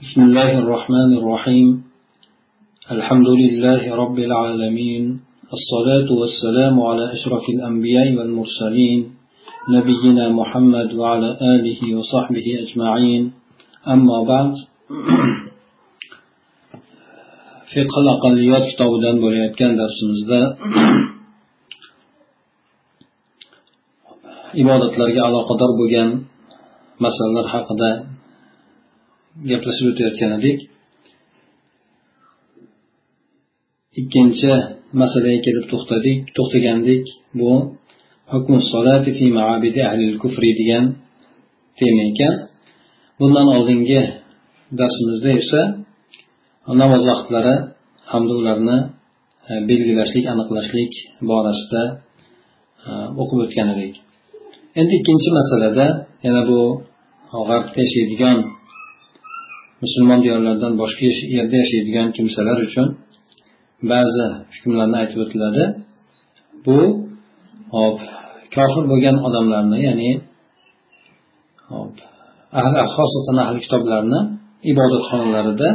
بسم الله الرحمن الرحيم. الحمد لله رب العالمين. الصلاة والسلام على أشرف الأنبياء والمرسلين نبينا محمد وعلى آله وصحبه أجمعين. أما بعد fiqh aqalliyot kitobidan bo'layotgan darsimizda ibodatlarga aloqador bo'lgan masalalar haqida gaplashib o'tayotgan edik ikkinchi masalaga kelib to'xtadik to'xtagandik. Bu fi maabidi ahlil kufri degan tema ekan. Bundan oldingi darsimizda esa namoz vaqtlari hamda ularni e, belgilashlik aniqlashlik borasida e, o'qib o'tgan edik. Endi ikkinchi masalada yana bu g'arbda yashaydigan musulmon diyorlardan boshqa yerda yashaydigan kimsalar uchun ba'zi hukmlarni aytib o'tiladi. Bu hop kofir bo'lgan odamlarni ya'ni hop ahli xosatan ahli kitoblarni ibodatxonalarida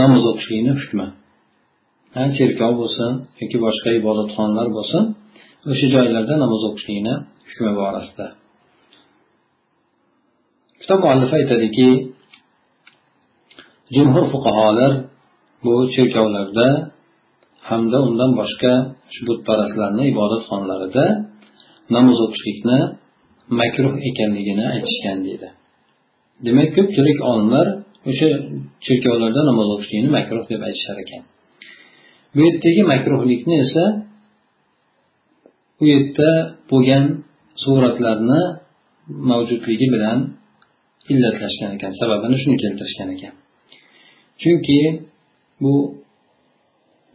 namoz o'qishlikni hukmi. Cherkov bo'lsin yoki boshqa ibodatxonalar bo'lsin o'sha joylarda namoz o'qishlikni hukmi borasida. Kitob muallifi aytadiki jumhur fuqarolar bu cherkovlarda hamda undan boshqa shu butparastlarni ibodatxonalarida namoz o'qishlikni makruh ekanligini aytishgan deydi. Demak ko'pchilik olimlar o'sha cherkovlarda namoz o'qishlikni makruh deb aytishar ekan. Bu yerdagi makruhlikni esa u yerda bo'lgan suratlarni mavjudligi bilan illatlashgan ekan sababini shuni keltirishgan ekan. Chunki bu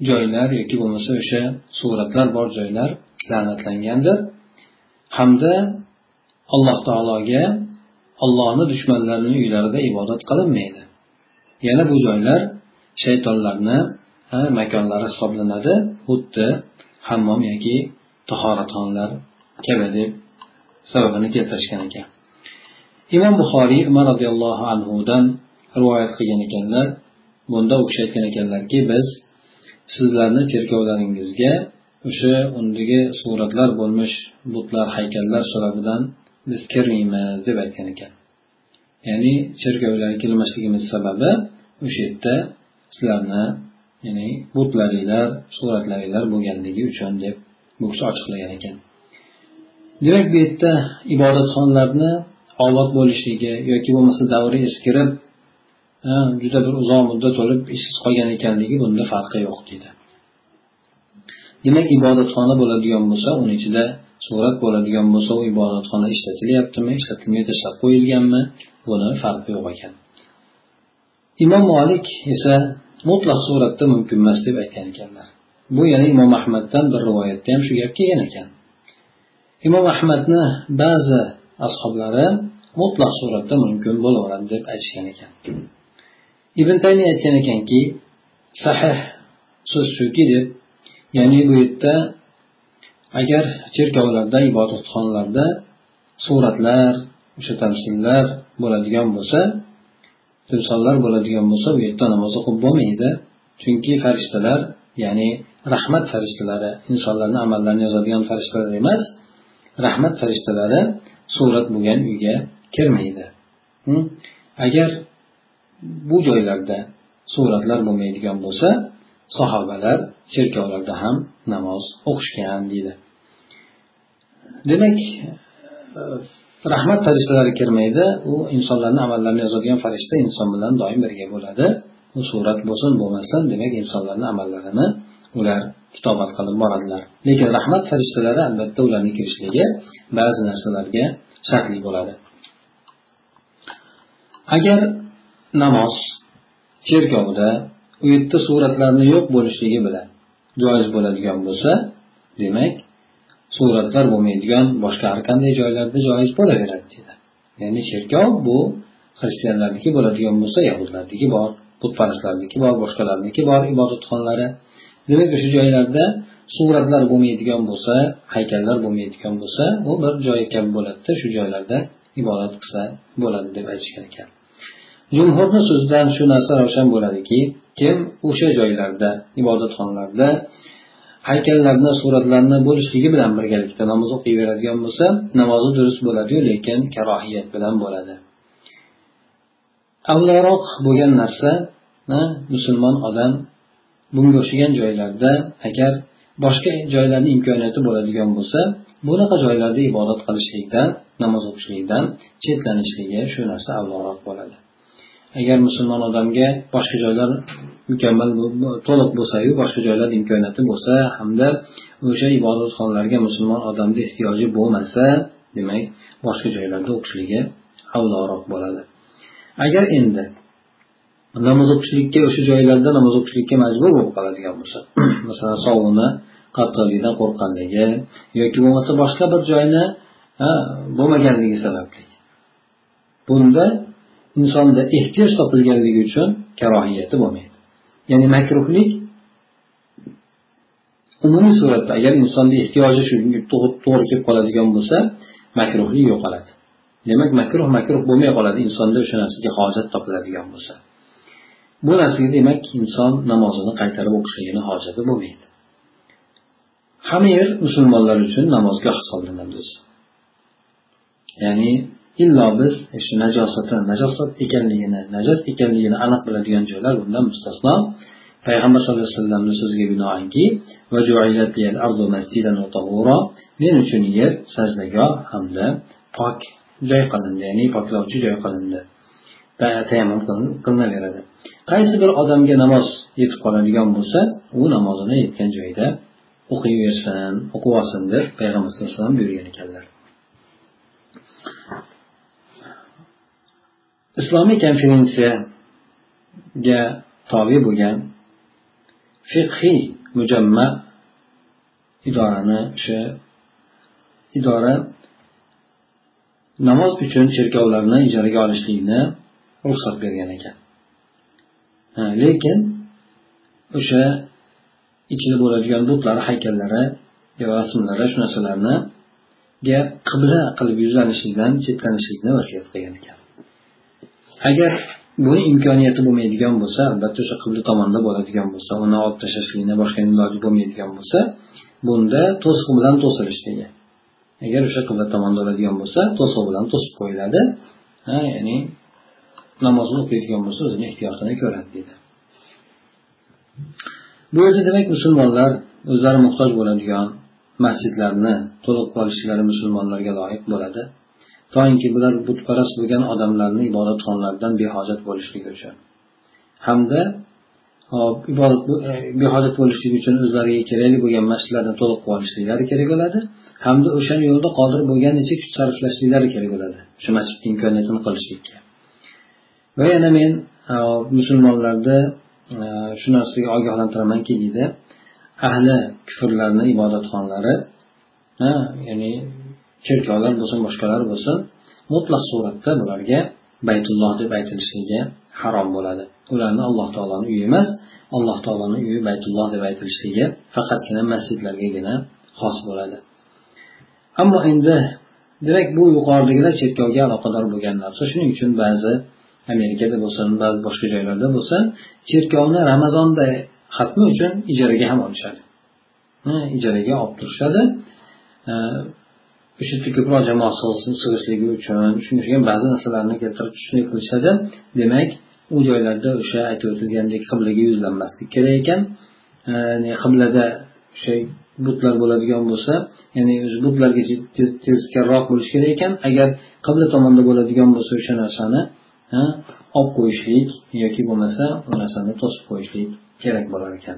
joylar yoki bo'lmasa o'sha suratlar bor joylar la'natlangandir. Hamda alloh taologa ollohni dushmanlarining uylarida ibodat qilinmaydi. Yana bu joylar shaytonlarni makonlari hisoblanadi. Xuddi hammom yoki tahoratxonalar kabi deb sababini keltirishgan ekan. Imom buxoriy umar roziyallohu anhudan rivoyat qilgan ekanlar bunda u kishi aytgan ekanlarki biz sizlarni cherkovlaringizga o'sha undagi suratlar bo'lmish butlar haykallar sababidan biz kirmaymiz deb aytgan ekan. Ya'ni cherkovlarga kirmasligimiz sababi o'sha yerda sizlarni ya'ni butlaringlar suratlaringlar bo'lganligi uchun deb bu kishi ochiqlagan ekan. Demak bu yerda ibodatxonalarni obod bo'lishligi yoki bo'lmasa davri eskirib juda bir uzoq muddat o'lib ishsiz qolgan ekanligi bunda farqi yo'q deydi demak ibodatxona bo'ladigan bo'lsa uni ichida surat bo'ladigan bo'lsa u ibodatxona ishlatilyaptimi ishlatilmay tashlab qo'yilganmi buni farqi yo'q ekan. Imom molik esa mutlaq suratda mumkin emas deb aytgan ekanlar. Bu yana imom ahmaddan bir rivoyatda ham shu gap kelgan ekan. Imom ahmadni ba'zi ashoblari mutlaq suratda mumkin bo'laveradi deb aytishgan ekan. Ibn taymiy aytgan ekanki sahih so'z shuki deb ya'ni bu yerda agar cherkovlarda ibodatxonalarda suratlar o'sha tamsillar bo'ladigan bo'lsa timsollar bo'ladigan bo'lsa bu yerda namoz o'qib bo'lmaydi. Chunki farishtalar ya'ni rahmat farishtalari insonlarni amallarini yozadigan farishtalar emas rahmat farishtalari surat bo'lgan uyga kirmaydi. Agar bu joylarda suratlar bo'lmaydigan bo'lsa sahobalar cherkovlarda ham namoz o'qishgan deydi. Demak rahmat farishtalari kirmaydi. U insonlarni amallarini yozadigan farishta inson bilan doim birga bo'ladi. U surat bo'lsin bo'lmasin demak insonlarni amallarini ular kitobat qilib boradilar. Lekin rahmat farishtalari albatta ularni kirishligi ba'zi narsalarga shartli bo'ladi. Agar namoz cherkovda u yerda suratlarni yo'q bo'lishligi bilan joiz bo'ladigan bo'lsa demak suratlar bo'lmaydigan boshqa har qanday joylarda joiz bo'laveradi deydi ya'ni cherkov bu xristianlarniki bo'ladigan bo'lsa yahudlarniki bor butparastlarniki bor boshqalarniki bor ibodatxonlari. Demak o'sha joylarda suratlar bo'lmaydigan bo'lsa haykallar bo'lmaydigan bo'lsa u bir joy kabi bo'ladida shu joylarda ibodat qilsa bo'ladi deb aytishgan ekan. Jumhurni so'zidan shu narsa ravshan bo'ladiki kim o'sha joylarda ibodatxonalarda haykallarni suratlarni bo'lishligi bilan birgalikda namoz o'qiyveradigan bo'lsa namozi durust bo'ladiyu lekin karohiyat bilan bo'ladi. Avvalroq bo'lgan narsa musulmon odam bunga o'xshagan joylarda agar boshqa joylarni imkoniyati bo'ladigan bo'lsa bunaqa joylarda ibodat qilishlikdan namoz o'qishlikdan chetlanishligi shu narsa avvalroq bo'ladi. Agar musulmon odamga boshqa joylar mukammal to'liq bo'lsayu boshqa joylar imkoniyati bo'lsa hamda o'sha ibodatxonalarga musulmon odamni ehtiyoji bo'lmasa demak boshqa joylarda o'qishligi avloroq bo'ladi. Agar endi namoz o'qishlikka o'sha joylarda namoz o'qishlikka majbur bo'lib qoladigan bo'lsa masalan sovuni qattiqligidan qo'rqqanligi yoki bo'lmasa boshqa bir joyni bo'lmaganligi sababli bunda insonda ehtiyoj topilganligi uchun karohiyati bo'lmaydi. Ya'ni makruhlik umumiy suratda agar insonni ehtiyoji shunga to'g'ri kelib qoladigan bo'lsa makruhlik yo'qoladi. Demak makruh makruh bo'lmay qoladi insonda o'sha narsaga hojat topiladigan bo'lsa. Bu narsaga demak inson namozini qaytarib o'qishligini hojati bo'lmaydi. Hamma yer musulmonlar uchun namozgoh hisoblanadi. Ya'ni illo biz shu najosati najosat ekanligini najos ekanligini aniq biladigan joylar bundan mustasno. Payg'ambar sallallohu alayhi vasallamni so'ziga binoanki men uchun yer sajdagoh hamda pok joy qilindi ya'ni poklovchi joy qilindi. Tayammum qilinaveradi. Qaysi bir odamga namoz yetib qoladigan bo'lsa u namozini yetgan joyda o'qiyversin o'qib olsin deb payg'ambar sallallohu alayhi vasallam buyurgan ekanlar. Islomiy konferensiyaga tobe bo'lgan fiqhiy mujamma idorani o'sha idora namoz uchun cherkovlarni ijaraga olishlikni ruxsat bergan ekan. Lekin o'sha ichida bo'ladigan butlar haykallari rasmlari shu narsalarniga qibla qilib yuzlanishlikdan chetlanishlikni vasiyat qilgan ekan. Agar buni imkoniyati bo'lmaydigan bo'lsa albatta o'sha qibla tomonda bo'ladigan bo'lsa uni olib tashlashlikni boshqa iloji bo'lmaydigan bo'lsa bunda to'siq bilan to'silishligi agar o'sha qibla tomonda bo'ladigan bo'lsa to'siq bilan to'sib qo'yiladi. Ya'ni namozni o'qiydigan bo'lsa o'zini ehtiyotini ko'radi deydi. Bu yerda demak musulmonlar o'zlari muhtoj bo'ladigan masjidlarni to'liq olishlari musulmonlarga loyiq bo'ladi. Toinki bular butparast bo'lgan odamlarni ibodatxonlaridan behojat bo'lishligi uchun. Hamda ibodat e, behojat bo'lishligi uchun o'zlariga kerakli bo'lgan masjidlarni to'liq qilib olishliklari kerak bo'ladi. Hamda o'sha yo'lda qodir bo'lganicha kuch sarflashliklari kerak bo'ladi shu masjidni imkoniyatini qilishlikka. Va yana men e, musulmonlarni e, shu narsaga ogohlantiramanki deydi ahli kufrlarni ibodatxonlari ya'ni cherkovlar bo'lsin boshqalar bo'lsin mutlaq suratda bularga baytulloh deb aytilishligi harom bo'ladi. Ularni alloh taoloni uyi emas alloh taoloni uyi baytulloh deb aytilishligi faqatgina masjidlargagina xos bo'ladi. Ammo endi demak bu yuqoridagilar cherkovga aloqador bo'lgan narsa. Shuning uchun ba'zi amerikada bo'lsin ba'zi boshqa joylarda bo'lsin cherkovni ramazonda xatmi uchun ijaraga ham olishadi. Ijaraga olib turishadi. O'sha yerda ko'proq jamoat sig'ishligi uchun shunga o'xshagan ba'zi narsalarni keltirib shunday qilishadi. Demak u joylarda o'sha aytib o'tilgandek qiblaga yuzlanmaslik kerak ekan. Qiblada o'sha butlar bo'ladigan bo'lsa ya'ni o'zi butlarga tezkorroq bo'lishi kerak ekan. Agar qibla tomonda bo'ladigan bo'lsa o'sha narsani olib qo'yishlik yoki bo'lmasa u narsani to'sib qo'yishlik kerak bo'lar ekan.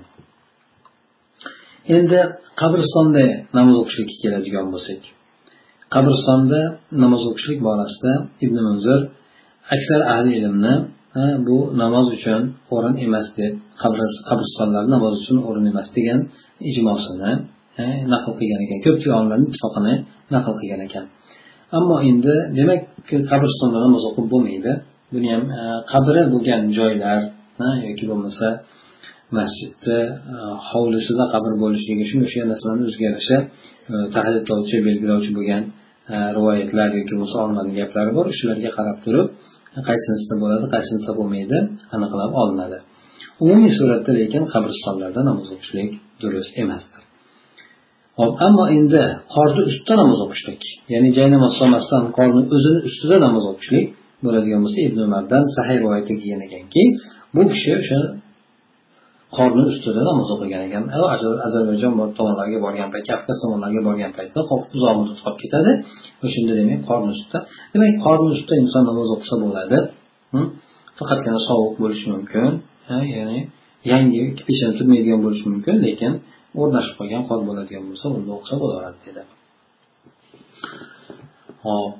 Endi qabristonda namoz o'qishlikka keladigan bo'lsak. Qabristonda namoz o'qishlik borasida ibn munzir aksar ahli ilmni bu namoz uchun o'rin emas deb qabristonlar namoz uchun o'rin emas degan ijmosini naql qilgan ekan. Ko'pchilik olimlarni ittifoqini naql qilgan ekan. Ammo endi demak qabristonda namoz o'qib bo'lmaydi. Buni ham qabri bo'lgan joylar yoki bo'lmasa masjidni hovlisida qabr bo'lishligi shunga o'xshagan narsalarni o'ziga yarasha e, belgilovchi bo'lgan rivoyatlar yoki bo'lmasa olimlarni gaplari bor shularga qarab turib qaysinisida bo'ladi qaysinisida bo'lmaydi aniqlab olinadi. Umumiy suratda lekin qabristonlarda namoz o'qishlik durust emasdir. Hop ammo endi qorni ustida namoz o'qishlik ya'ni jay namoz solmasdan qorni o'zini ustida namoz o'qishlik bo'ladigan bo'lsa ibn umardan sahiy rivoyatda kelgan ekanki bu kishi o'sha qorni ustida namoz o'qigan ekan. Ozarbayjon tomonlarga borgan payt kavkaz tomonlarga borgan paytda uzoq muddat qolib ketadi. O'shanda demak qorni ustida. Demak qorni ustida inson namoz o'qisa bo'ladi. Faqatgina sovuq bo'lishi mumkin. Ya'ni yangi peshani turmaydigan bo'lishi mumkin lekin o'rnashib qolgan qor bo'ladigan bo'lsa unda o'qisa bo'laveradi dedi. Hop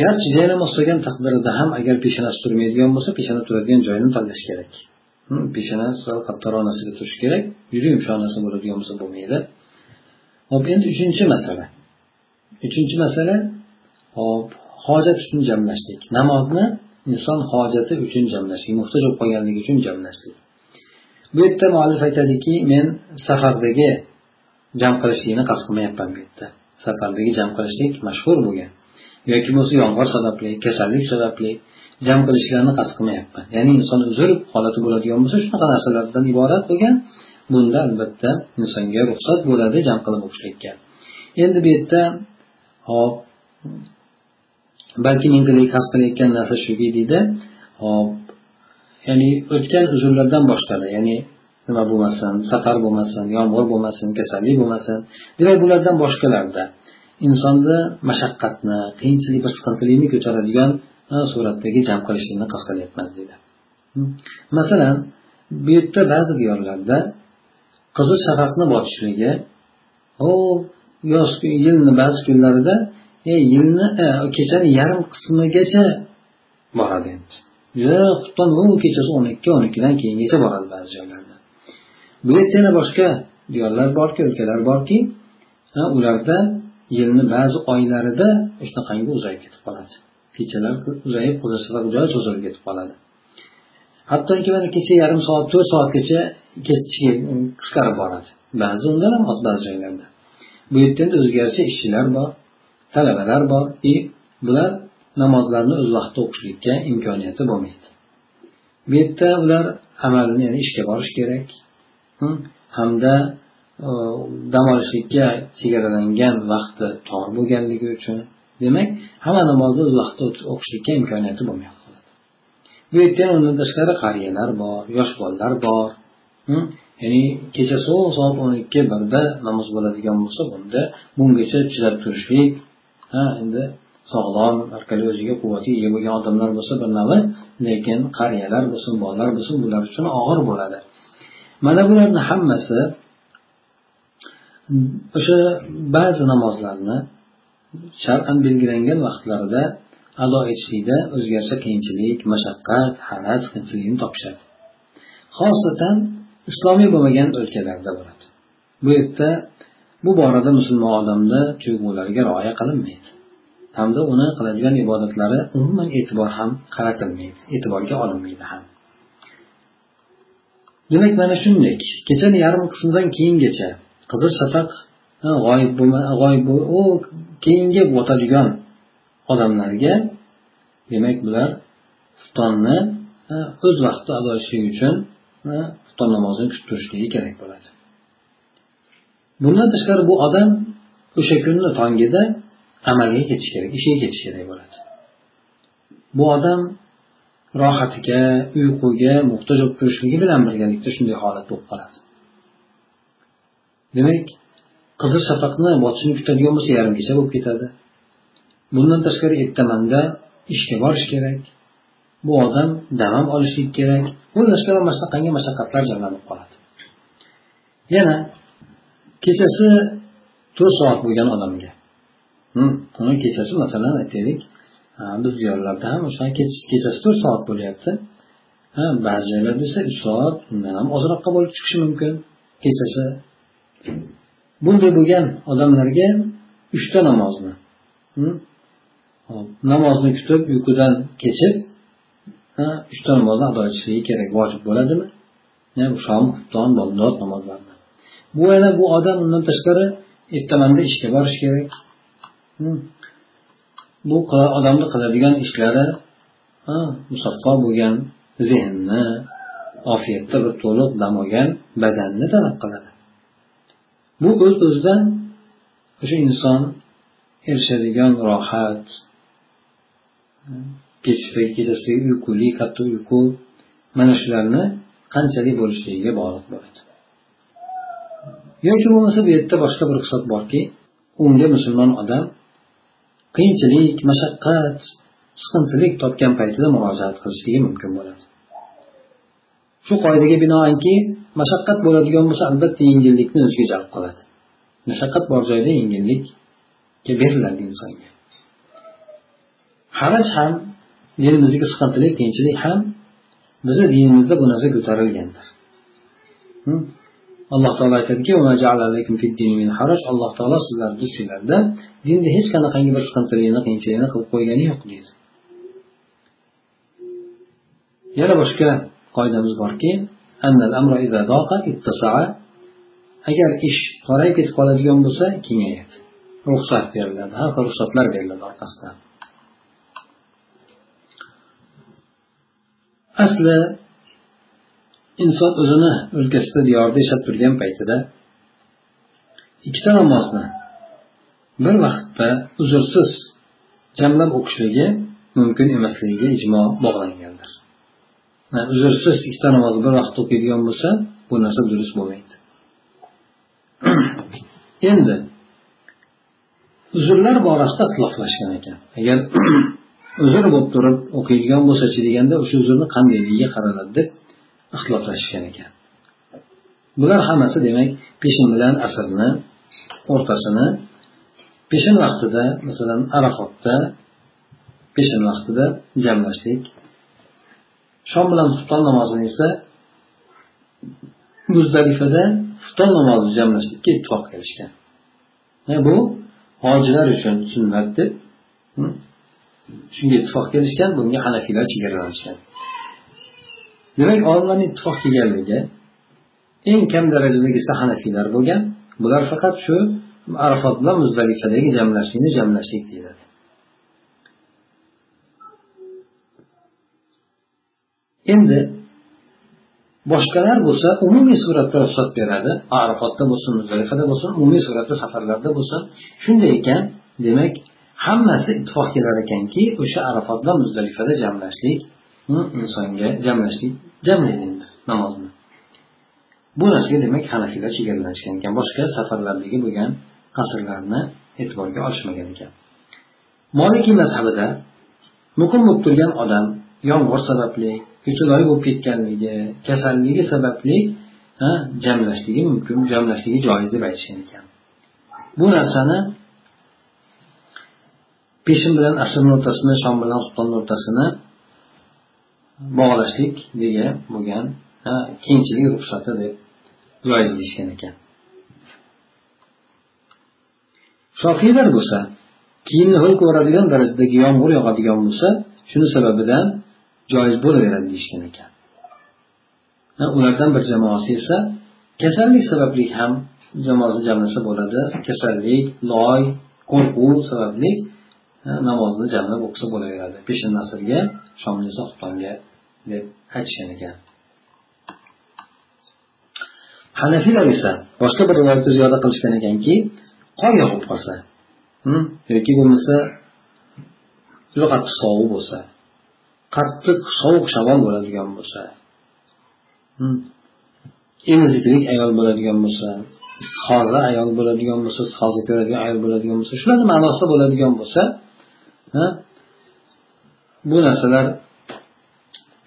garchi jaynamoz solgan taqdirida ham agar peshanasi turmaydigan bo'lsa peshana turadigan joyini tanlash kerak. Hm, peshonasi qattiqronasiga turishi kerak. Juda yumshoq bo'ladigan bo'lsa bo'lmaydi. Hop endi uchinchi masala. Uchinchi masala hop hojat uchun jamlashlik. Namozni inson hojati uchun jamlashlik muhtoj bo'lib qolganligi uchun jamlashlik. Bu yerda muallif aytadiki men safardagi jam qilishlikni qasd qilmayapman bu yerda. Safardagi jam qilishlik mashhur bo'lgan yoki bo'lmasa yomg'ir sababli kasallik sababli jam qilishlarni qasd qilmayapman. Ya'ni inson uzr holati bo'ladigan bo'lsa shunaqa narsalardan iborat bo'lgan bunda albatta insonga ruxsat bo'ladi jam qilib o'qishlikka. Endi bu yerda hop balki men qasd qilayotgan narsa shuki deydi hop ya'ni o'tgan uzrlardan boshqada ya'ni nima bo'lmasin safar bo'lmasin yomg'ir bo'lmasin kasallik bo'lmasin. Demak bulardan boshqalarda insonni mashaqqatni qiyinchilik bir siqintilikni ko'taradigan suratdagi jam qilishlikni qasd qilyapman deydi masalan bu yerda ba'zi diyorlarda qizil shafaqni botishligi u yoz yilni ba'zi kunlarida e, yilni kechani yarim qismigacha boradi endi juda xufton u kechasi o'n ikki o'n ikkidan keyingacha boradi ba'zi joylarda. Bu yerda yana boshqa diyorlar borki o'lkalar borki ularda yilni ba'zi oylarida shunaqangi uzayib ketib qoladi. Kechalar uzayib qizil joy cho'zilib ketib qoladi hattoki mana kecha yarim soat to'rt soatgacha qisqarib boradi. Ba'zi undan ham oz ba'zi joylarda. Bu yerda endi o'zgarchi ishchilar bor talabalar bor и bular namozlarni o'z vaqtida o'qishlikka imkoniyati bo'lmaydi. Bu yerda ular amalni ya'ni ishga borish kerak hamda e, dam olishlikka chegaralangan vaqti tor bo'lganligi uchun demak hamma namozni o'z vaqtida o'qishlikka imkoniyati bo'lmay qoladi. Bu yerda undan tashqari qariyalar bor yosh bolalar bor. Ya'ni kecha sovuq soat o'n ikki birda namoz bo'ladigan bo'lsa bunda bungacha chidab turishlik ha endi sog'lom orqali o'ziga quvvatga ega bo'lgan odamlar bo'lsa bir navi lekin qariyalar bo'lsin bolalar bo'lsin bular uchun og'ir bo'ladi. Mana bularni hammasi o'sha ba'zi namozlarni shar'an belgilangan vaqtlarida ado etishlikda o'zgarsa qiyinchilik mashaqqat havas qiyinchilikni topishadi. Xosatan islomiy bo'lmagan o'lkalarda bo'ladi. Bu yerda bu borada musulmon odamni tuyg'ulariga rioya qilinmaydi. Hamda uni qiladigan ibodatlari umuman e'tibor ham qaratilmaydi e'tiborga olinmaydi ham. Demak mana shunday. Kechani yarim qismidan keyingacha qizil shafaq g'oyib g'oyib u keyingi botadigan odamlarga demak bular xuftonni o'z vaqtida ado etishlik uchun xufton namozini kutib turishligi kerak bo'ladi. Bundan tashqari bu odam o'sha kunni tongida amalga ketishi kerak ishga ketish kerak bo'ladi. Bu odam rohatiga uyquga muhtoj bo'lib turishligi bilan birgalikda shunday holat bo'lib qoladi. Demak qizil shafaqni botishini kutadigan bo'lsa yarim kecha bo'lib ketadi. Bundan tashqari ertamanda ishga borish kerak. Bu odam dam ham olishlik kerak. Bundan tashqari mana shunaqangi mashaqqatlar jamlanib qoladi? Yana kechasi to'rt soat bo'lgan odamga. Uni kechasi masalan aytaylik biz diyorlarda ham o'sha kechasi to'rt soat bo'lyapti. Ba'zi joylarda esa uch soat undan ham ozroqqa bo'lib chiqishi mumkin. Kechasi bunday bo'lgan odamlarga uchta namozni namozni kutib uyqudan kechib uchta namozni ado etishligi kerak vojib bo'ladimi? Shom xufton bomdod namozlarini bu yana bu odam undan tashqari ertamanda ishga borishi kerak bu odamni qiladigan ishlari musaffo bo'lgan zehnni ofiyatda bir to'liq dam olgan badanni talab qiladi. Bu o'z öz o'zidan o'sha inson erishadigan rohat kechasiga uyquli qattiq uyqu mana shularni qanchalik bo'lishligiga bog'liq bo'ladi. Yoki bo'lmasa bu yerda boshqa bir ruxsat borki unga musulmon odam qiyinchilik mashaqqat siqintilik topgan paytida murojaat qilishligi mumkin bo'ladi. Shu qoidaga binoanki mashaqqat bo'ladigan bo'lsa albatta yengillikni o'ziga jalb qiladi. Mashaqqat bor joyda yengillikka beriladi insonga. Haraj ham dinimizdagi siqintilik qiyinchilik ham bizni dinimizda bu narsa ko'tarilgandir. Alloh taolo aytadikialloh taolo sizlarni ustinglarda dinda hech qanaqangi bir siqintilikni qiyinchilikni qilib qo'ygani yo'q deydi. Yana boshqa qoidamiz borki agar ish torayib ketib qoladigan bo'lsa kengayadi. Ruxsat beriladi har xil ruxsatlar beriladi orqasidan. Asli inson o'zini o'lkasida diyorda yashab turgan paytida ikkita namozni bir vaqtda uzrsiz jamlab o'qishligi mumkin emasligiga ijmo bog'langan. Uzrsiz ikkita namozni bir vaqtda o'qiydigan bo'lsa bu narsa durust bo'lmaydi. Endi uzrlar borasida ixtiloflashgan ekan. Agar uzr bo'lib turib o'qiydigan bo'lsachi deganda o'sha uzrni qandayligiga qaraladi deb ixtiloflashishgan ekan. Bular hammasi demak peshin bilan asrni o'rtasini peshin vaqtida masalan arafotda peshin vaqtida jamlashlik shom bilan xufton namozini esa muzdalifada xufton namozini jamlashlikka ittifoq qilishgan. Bu? Hojilar uchun sunnat deb shunga ittifoq kelishgan bunga hanafiylar chegaralanishgan. Demak olimlarni ittifoq kelganligi eng kam darajadagi esa hanafiylar bo'lgan. Bular faqat shu arafot bilan muzdalifadagi jamlashlikni jamlashlik deyiladi. Endi boshqalar bo'lsa umumiy suratda ruxsat beradi. Arafotda bo'lsin muzdalifada bo'lsin umumiy suratda safarlarda bo'lsin. Shunday ekan demak hammasi ittifoq kelar ekanki o'sha arafotda muzdalifada jamlashlik insonga jamlashlik jamlaydi endi namozni bu narsaga demak hanafiylar chegaralanishgan ekan. Boshqa safarlardagi bo'lgan qasrlarni e'tiborga olishmagan ekan. Moliki mazhabida muqim bo'lib turgan odam yomg'ir sababli ko'chaloy bo'lib ketganligi kasalligi sababli jamlashligi mumkin jamlashligi joiz deb aytishgan ekan. Bu narsani peshin bilan asrni o'rtasini shom bilan xufonni o'rtasini bog'lashlik degan bo'lgan keyinchalik ruxsati deb joiz deyishgan ekan. Shofiylar bo'lsa kiyimni ho'l ko'radigan darajadagi yomg'ir yog'adigan bo'lsa shuni sababidan joiz bo'laveradi deyishgan ekan. Ulardan bir jamoasi esa kasallik sababli ham jamoasi jamlasa bo'ladi. Kasallik loy qo'rquv sababli namozni jamlab o'qisa bo'laveradi. Peshin nasrga shomni esa xuftonga deb aytishgan ekan. Hanafiylar esa boshqa bir rivoyatda ziyoda qilishgan ekanki qor yog'ib qolsa hm, yoki bo'lmasa juda qattiq sovuq bo'lsa qattiq sovuq shamol bo'ladigan bo'lsa emiziklik ayol bo'ladigan bo'lsa istihoza ayol bo'ladigan bo'lsa istihoza ko'radigan ayol bo'ladigan bo'lsa shularni ma'nosida bo'ladigan bo'lsa bu narsalar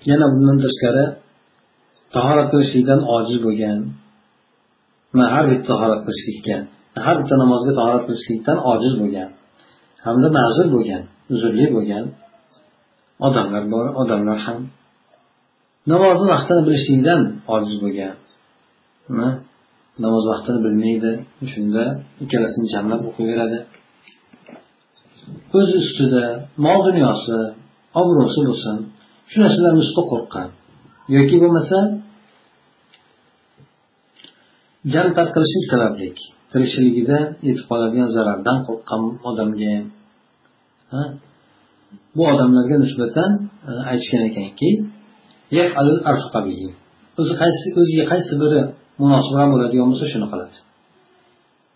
yana bundan tashqari tahorat qilishlikdan ojiz bo'lgan har bitta tahorat qilishlikka har bitta namozga tahorat qilishlikdan ojiz bo'lgan hamda ma'zur bo'lgan uzrli bo'lgan odamlar bor odamlar ham namozni vaqtini bilishlikdan ojiz bo'lgan. Namoz vaqtini bilmaydi shunda ikkalasini jamlab o'qiyveradi. O'z ustida mol dunyosi obro'si bo'lsin shu narsalarni ustida qo'rqqan. Yoki bo'lmasa jam tarqalishlik sababli tirikchiligida yetib qoladigan zarardan qo'rqqan odamga bu odamlarga nisbatan e, aytishgan ekanki o'zi qaysi o'ziga qaysi biri munosibroq bo'ladigan bo'lsa shuni qiladi.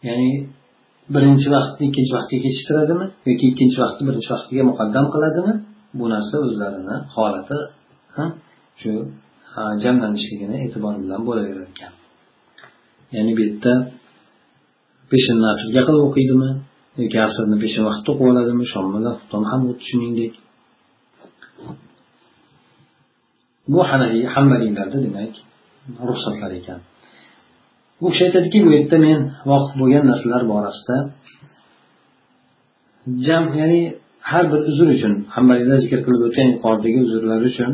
Ya'ni birinchi vaqtni ikkinchi vaqtga kechiktiradimi yoki ikkinchi vaqtni birinchi vaqtiga muqaddam qiladimi? Bu narsa o'zlarini holati shu jamlanishligini e'tibor bilan bo'laverar ekan. Ya'ni bu yerda peshin asrga qilib o'qiydimi? Yoki asrni peshin vaqtda o'qib oladimi? Shom bilan xufton ham shuningdek. Bu hanafiy hambaliylarda demak ruxsatlar ekan. U kishi aytadiki bu yerda men voqif bo'lgan narsalar borasida jam ya'ni har bir uzr uchun hambaliylar zikr qilib o'tgan yuqoridagi uzrlar uchun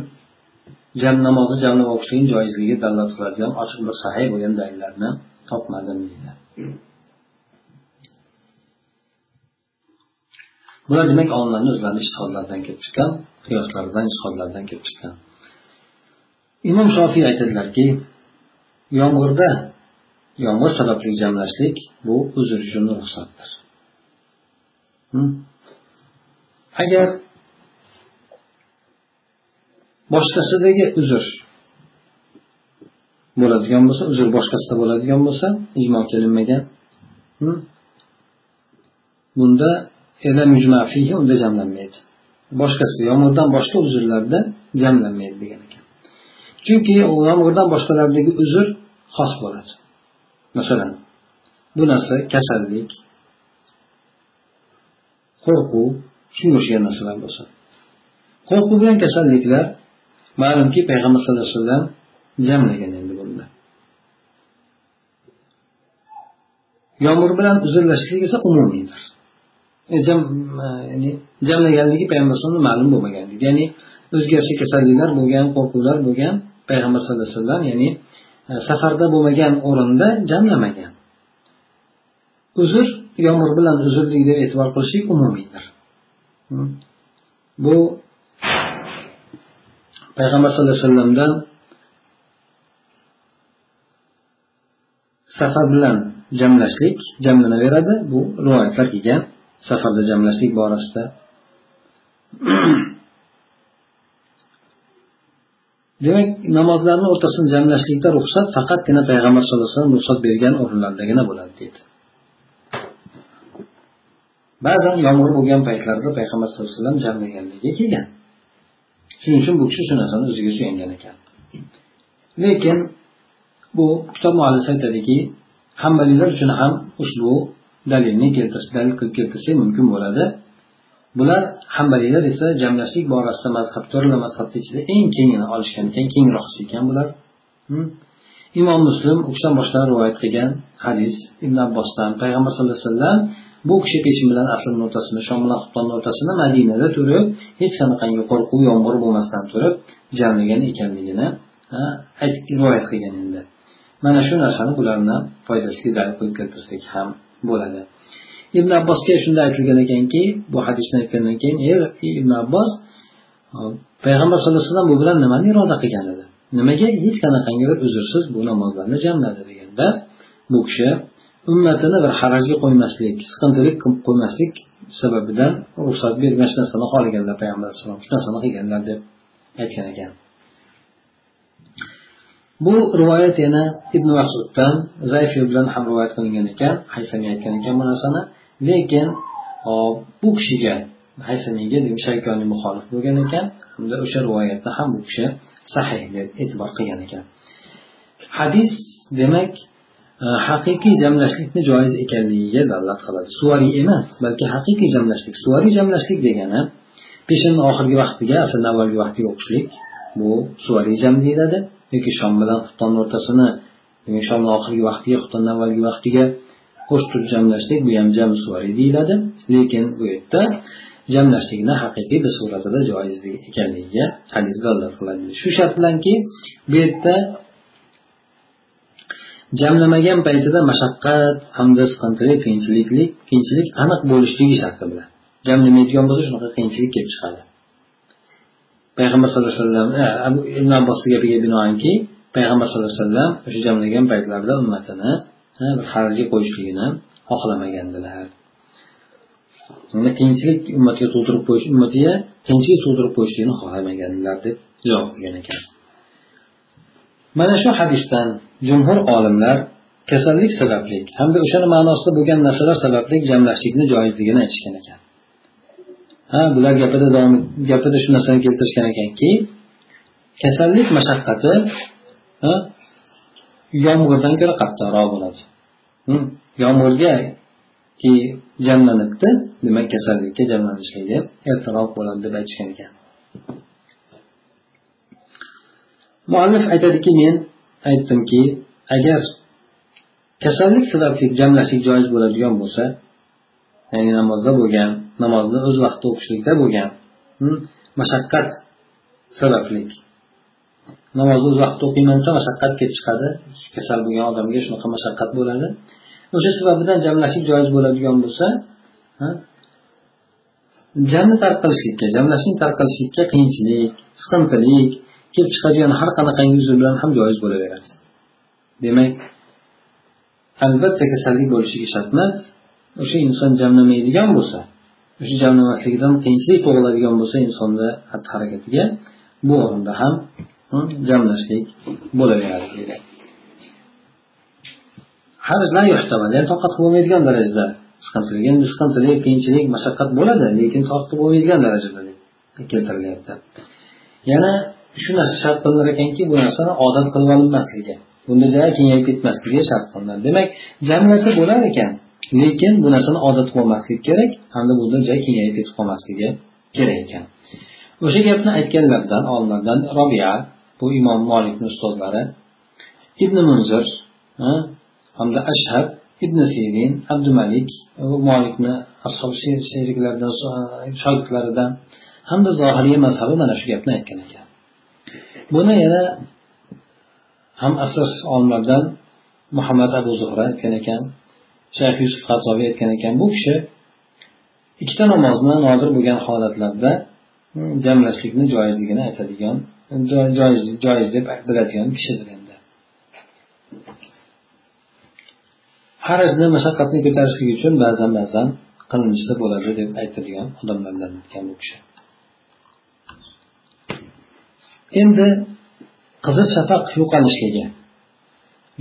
jam namozni jamlab o'qishlikni joizligiga dalolat qiladigan ochiq bir sahiy bo'lgan dalillarni topmadim deydi. Bular demak olimlarni o'zlarini ishtihodlaridan kelib chiqqan qiyoslaridan ishtihodlaridan kelib chiqqan. Imom shofiy aytadilarki yomg'irda yomg'ir sababli jamlashlik bu uzr uchun ruxsatdir. Agar boshqasidagi uzr bo'ladigan bo'lsa uzr boshqasida bo'ladigan bo'lsa ijmo kelinmagan bunda unda jamlanmaydi boshqasi yomg'irdan boshqa uzrlarda jamlanmaydi degan ekan. Chunki yomg'irdan boshqalardagi uzr xos bo'ladi. Masalan bu narsa kasallik qo'rquv shunga o'xshagan narsalar bo'lsa qo'rquv bilan kasalliklar ma'lumki payg'ambar sallallohu alayhi vasallam jamlagan endi bunda yomg'ir bilan uzrlashlik esa umumiydir E, e, ya'ni jamlaganligi payg'ambar alayhisalomga ma'lum bo'lmagan ya'ni o'zgarishli kasalliklar bo'lgan qo'rquvlar bo'lgan payg'ambar sallallohu alayhi vasallam ya'ni e, safarda bo'lmagan o'rinda jamlamagan. Uzr yomg'ir bilan uzrlik deb e'tibor qilishlik umumiydir bu payg'ambar sallallohu alayhi vasallamdan safar bilan jamlashlik jamlanaveradi. Bu rivoyatlar kelgan. Safarda jamlashlik borasida. Demak namozlarni o'rtasini jamlashlikda ruxsat faqatgina payg'ambar sallallohu alayhi vasallam ruxsat bergan o'rinlardagina bo'ladi deydi. Ba'zan yomg'ir bo'lgan paytlarda payg'ambar sallallohu alayhi vasallam jamlaganligi kelgan. Shuning uchun bu kishi shu narsani o'ziga suyangan ekan. Lekin bu kitob muallifi aytadiki hambalilar uchun ham ushbu dalilni keltirish dalil qilib keltirsak mumkin bo'ladi. Bular hambaliylar esa jamlashlik borasida mazhab to'rtla mazhabni ichida eng kengini olishgan ekan kengroq ekan bular. Imom muslim u kishidan boshqa rivoyat qilgan hadis ibn abbosdan payg'ambar sallallohu alayhi vasallam bu kishi peshin bilan asrni o'rtasini shom bilan xuftonni o'rtasini madinada turib hech qanaqangi qo'rquv yomg'ir bo'lmasdan turib jamlagan ekanligini aytib rivoyat qilgan endi. Mana shu narsani bularni foydasiga dalil qilib keltirsak ham bo'ladi. Ibn abbosga shunda aytilgan ekanki bu hadisni aytgandan keyin ey ibn abbos payg'ambar sallallohu alayhi vasallam bu bilan nimani iroda qilgan edi? Nimaga hech qanaqangi bir uzrsiz bu namozlarni jamladi? deganda bu kishi ummatini bir harajga qo'ymaslik siqintilik qilib qo'ymaslik sababidan ruxsat bergan shu narsani xohlaganlar payg'ambar alayhisalom shu narsani qilganlar deb aytgan ekan. Bu rivoyat yana ibn masuddan zayf bilan ham rivoyat qilingan ekan haysamiy aytgan ekan bu narsani. Lekin bu kishiga haysamiyga shaykoniy muxolif bo'lgan ekan. Hamda o'sha rivoyatni ham bu kishi sahih deb e'tibor qilgan ekan. Hadis demak e, haqiqiy jamlashlikni joiz ekanligiga dalolat qiladi. Suvariy emas balki haqiqiy jamlashlik. Suvariy jamlashlik degani peshinni oxirgi vaqtiga aslida avvalgi vaqtiga o'qishlik. Bu suvariy jam deyiladi. Yoki shom bilan xuftonni o'rtasini demak shomni oxirgi vaqtiga xuftonni avvalgi vaqtiga qo'shib turib jamlashlik bu ham jam suvariy deyiladi. Lekin bu yerda jamlashlikni haqiqiy bir suratida joiz ekanligiga hadis dalolat qiladi. Shu shart bilanki bu yerda jamlamagan paytida mashaqqat hamda siqintilik qiyinchiliklik qiyinchilik aniq bo'lishligi sharti bilan jamlamaydigan bo'lsa shunaqa qiyinchilik kelib chiqadi. Payg'ambar sallallohu alayhi vasallam ibn abbosni gapiga binoanki payg'ambar sallallohu alayhi vasallam o'sha jamlagan paytlarida ummatini bir harajga qo'yishligini xohlamagandilar. Qiyinchilik ummatga tug'dirib qo'yish ummatiga qiyinchilik tug'dirib qo'yishligini xohlamaganlar deb javob qilgan ekan. Mana shu hadisdan jumhur olimlar kasallik sababli hamda o'shani ma'nosida bo'lgan narsalar sababli jamlashlikni joizligini aytishgan ekan. Ha bular gapida davom gapida shu narsani keltirishgan ekanki kasallik mashaqqati yomg'irdan ko'ra qattiqroq bo'ladi. Yomg'irga jamlanibdi demak kasallikka jamlanishligi ertaroq bo'ladi deb aytishgan ekan. Muallif aytadiki men aytdimki agar kasallik sababli jamlashlik joiz bo'ladigan bo'lsa ya'ni namozda bo'lgan namozni o'z vaqtida o'qishlikda bo'lgan. Hmm? Mashaqqat sababli namozni o'z vaqtida o'qiyman desa mashaqqat kelib chiqadi. Kasal bo'lgan odamga shunaqa mashaqqat bo'ladi. O'sha sababidan jamlashlik joiz bo'ladigan bo'lsa jamni tark qilishlikka jamlashni tark qilishlikka qiyinchilik siqintilik kelib chiqadigan har qanaqangi uzr bilan ham joiz bo'laveradi. Demak albatta kasallik bo'lishligi shart emas. O'sha inson jamlamaydigan bo'lsa o'sha jamlamasligidan qiyinchilik tug'iladigan bo'lsa insonda xatti harakatiga bu o'rinda ham hmm, jamlashlik bo'laveradi deydi. Ya'ni toqat bo'lmaydigan darajada. Qisqartirilgan endi siqintilik qiyinchilik mashaqqat bo'ladi lekin toqat bo'lmaydigan darajada keltirilyapti. Yana shu narsa shart qilinar ekanki bu narsani odat qilib olinmasligi bunda ja kengayib ketmasligi shart qilinadi demak jamlasa bo'lar ekan. Lekin bu narsani odat qilmaslik kerak hamda bunda joy kengayib ketib qolmasligi kerak ekan. O'sha gapni aytganlardan olimlardan robiya bu imom molikni ustozlari ibn munzir hamda ashhab ibn sirin abdumalik molikni ashob sheriklaridan shogirdlaridan hamda zohiriy mazhabi mana shu gapni aytgan ekan. Buni yana ham asr olimlardan muhammad abu zuhra aytgan ekan. Shayx yusuf qazoviy aytgan ekan bu kishi ikkita namozni nodir bo'lgan holatlarda jamlashlikni joizligini aytadigan joiz joiz deb biladigan kishidir endi. Harajni mashaqqatni ko'tarishlik uchun ba'zan ba'zan qilinishsa bo'ladi deb aytadigan odamlardan ekan bu kishi. Endi qizil shafaq yo'qolishligi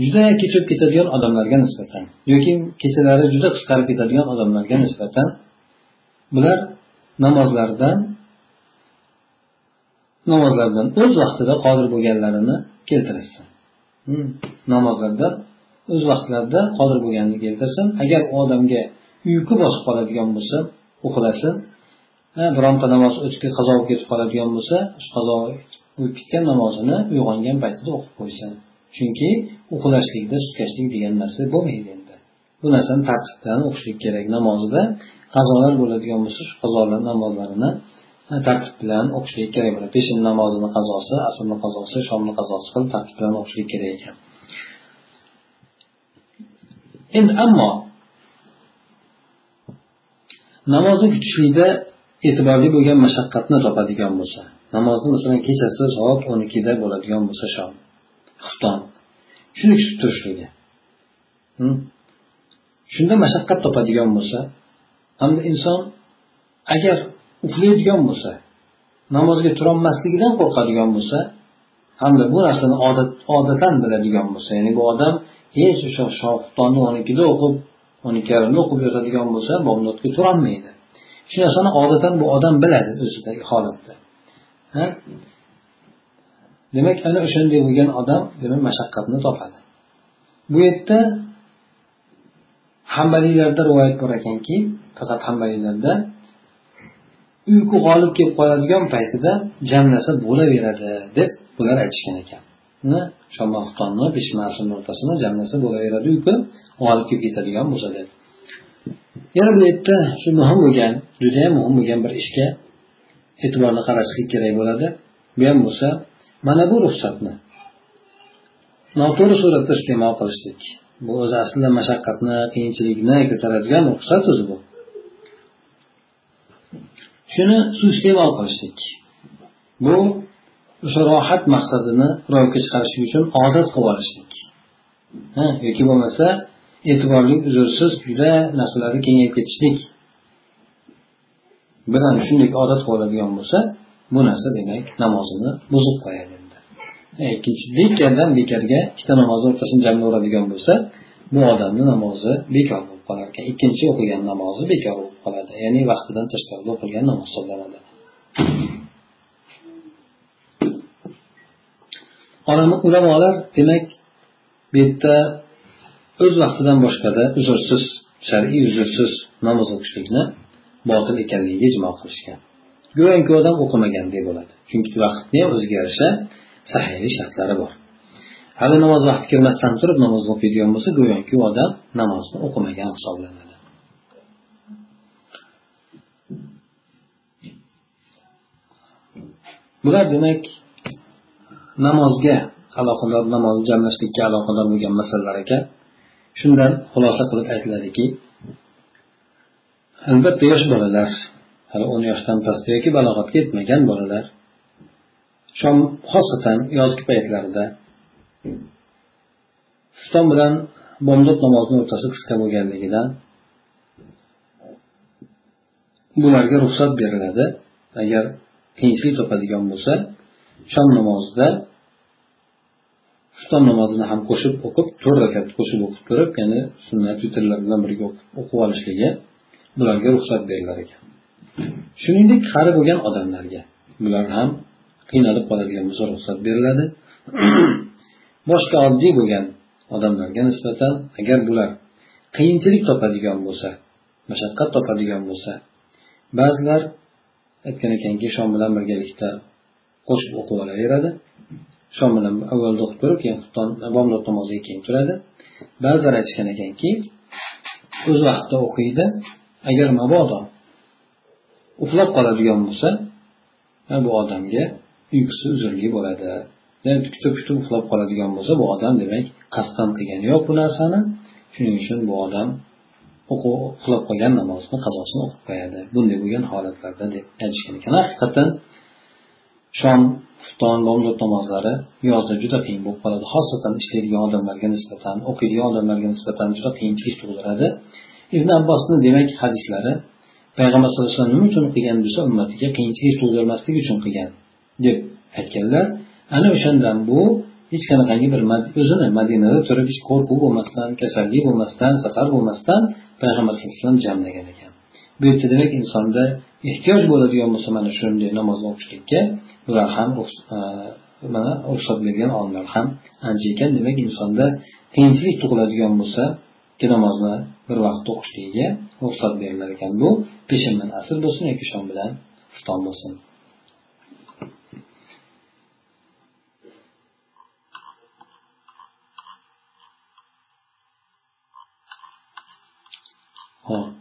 juda kechib ketadigan odamlarga nisbatan yoki kechalari juda qisqarib ketadigan odamlarga nisbatan bular namozlardan namozlardan o'z vaqtida qodir bo'lganlarini keltirishsin. Hmm. namozlarda o'z vaqtlarida qodir bo'lganini keltirsin. Agar u odamga uyqu bosib qoladigan bo'lsa uxlasin bironta namoz o'tib qazo bo'lib ketib qoladigan bo'lsa shu qazo bo'lib ketgan namozini uyg'ongan paytida o'qib qo'ysin. Chunki uxlashlikda sutkashlik degan narsa bo'lmaydi endi. Bu narsani tartib bilan o'qishlik kerak. Namozida qazolar bo'ladigan bo'lsa shu qazolar namozlarini e, tartib bilan o'qishlik kerak bo'ladi. Peshin namozini qazosi asrni qazosi shomni qazosi qilib tartib bilan o'qishlik kerak ekan. Endi ammo namozni kutishlikda e'tiborli bo'lgan mashaqqatni topadigan bo'lsa namozni masalan kechasi soat o'n ikkida bo'ladigan bo'lsa shom xufton shuni kutib turishligi hm? shunda mashaqqat topadigan bo'lsa hamda inson agar uxlaydigan bo'lsa namozga turolmasligidan qo'rqadigan bo'lsa hamda bu narsani odat odatan biladigan bo'lsa ya'ni bu odam hech o'sha shoftonni o'n ikkida o'qib o'n ikki yarimda o'qib yotadigan bo'lsa bomdodga turolmaydi. Shu narsani odatan bu odam biladi o'zidagi holatda. Demak ana o'shanday bo'lgan odam demak mashaqqatni topadi. Bu yerda hambaliylarda rivoyat bor ekanki faqat hambaliylarda uyqu g'olib kelib qoladigan paytida jamlasa bo'laveradi deb bular aytishgan ekan. Shomoxtonni pishmasini o'rtasini jamlasa bo'laveradi uyqu g'olib kelib ketadigan bo'lsa deb. Yana bu yerda shu muhim bo'lgan judayam muhim bo'lgan bir ishga e'tiborni qaratishlik kerak bo'ladi. Bu ham bo'lsa mana bu ruxsatni. Noto'g'ri suratda iste'mol qilishlik. Bu o'zi aslida mashaqqatni qiyinchilikni ko'taradigan ruxsat o'zi bu. Shuni suiiste'mol qilishlik. Bu o'sha rohat maqsadini ro'yobga chiqarishlik uchun odat qilib olishlik. Yoki bo'lmasa e'tiborli uzrsiz juda narsalarni kengayib ketishlik bilan shunday odat qilib oladigan bo'lsa bu narsa demak namozini buzib qo'yadi ikkinchi bekardan bekarga ikkita namozni o'rtasini jamlayveradigan bo'lsa bu odamni namozi bekor bo'lib qolar ekan ikkinchi o'qigan namozi bekor bo'lib qoladi. Ya'ni vaqtidan tashqarida o'qilgan namoz hisoblanadi. Ulamolar demak bu yerda o'z vaqtidan boshqada uzrsiz shar'iy uzrsiz namoz o'qishlikni botil ekanligiga ijmo qilishgan. Go'yoki odam o'qimagandek bo'ladi. Chunki vaqtni o'ziga yarasha sahiylik shartlari bor. Hali namoz vaqti kirmasdan turib namozni o'qiydigan bo'lsa go'yoki u odam namozni o'qimagan hisoblanadi. Bular demak namozga aloqador namozni jamlashlikka aloqador bo'lgan masalalar ekan. Shundan xulosa qilib aytiladiki albatta yosh bolalar hali o'n yoshdan pastda yoki balog'atga yetmagan bolalar. Shom xosatan yozgi paytlarida xufton bilan bomdod namozini o'rtasi qisqa bo'lganligidan bularga ruxsat beriladi. Agar qiyinchilik topadigan bo'lsa shom namozida xufton namozini ham qo'shib o'qib to'rt rakat qo'shib o'qib turib ya'ni sunnat vitrlar bilan birga o'qib olishligi bularga ruxsat berilar ekan. Shuningdek qari bo'lgan odamlarga bular ham qiynalib qoladigan bo'lsa ruxsat beriladi. Boshqa oddiy bo'lgan odamlarga nisbatan agar bular qiyinchilik topadigan bo'lsa mashaqqat topadigan bo'lsa ba'zilar aytgan ekanki shom bilan birgalikda qo'shib o'qib olaveradi. Shom bilan avvalda o'qib turib keyin bomdod namoziga keyin turadi. Ba'zilar aytishgan ekanki o'z vaqtida o'qiydi. Agar mabodo uxlab qoladigan bo'lsa bu odamga uyqusi uzunligi bo'ladi. Kutib kutib uxlab qoladigan bo'lsa bu odam demak qasddan qilgani yo'q bu narsani. Shuning uchun bu odam uxlab qolgan namozni qazosini o'qib qo'yadi. Bunday bo'lgan holatlarda deb aytishgan ekan. Haqiqatdan shom xufton bomdod namozlari yozda juda qiyin bo'lib qoladi. Xosatan ishlaydigan odamlarga nisbatan o'qiydigan odamlarga nisbatan juda qiyinchilik tug'diradi. Ibn abbosni demak hadislari payg'ambar sallallohu alayhi vasallam nima uchun qilgan desa ummatiga qiyinchilik tug'dirmaslik uchun qilgan deb aytganlar. Ana o'shandan bu hech qanaqangi bir o'zini madinada turib hech qo'rquv bo'lmasdan kasallik bo'lmasdan safar bo'lmasdan payg'ambar sallallohu alayhi vasallam jamlagan ekan. Bu yerda demak insonda ehtiyoj bo'ladigan bo'lsa mana shunday namozni o'qishlikka bular ham e, mana ruxsat bergan olimlar ham ancha ekan. Demak insonda qiyinchilik tug'iladigan bo'lsa namozni bir vaqt o'qishligiga ruxsat berilar ekan. Bu peshindan asr bo'lsin yoki shom bilan xufton bo'lsin. Hop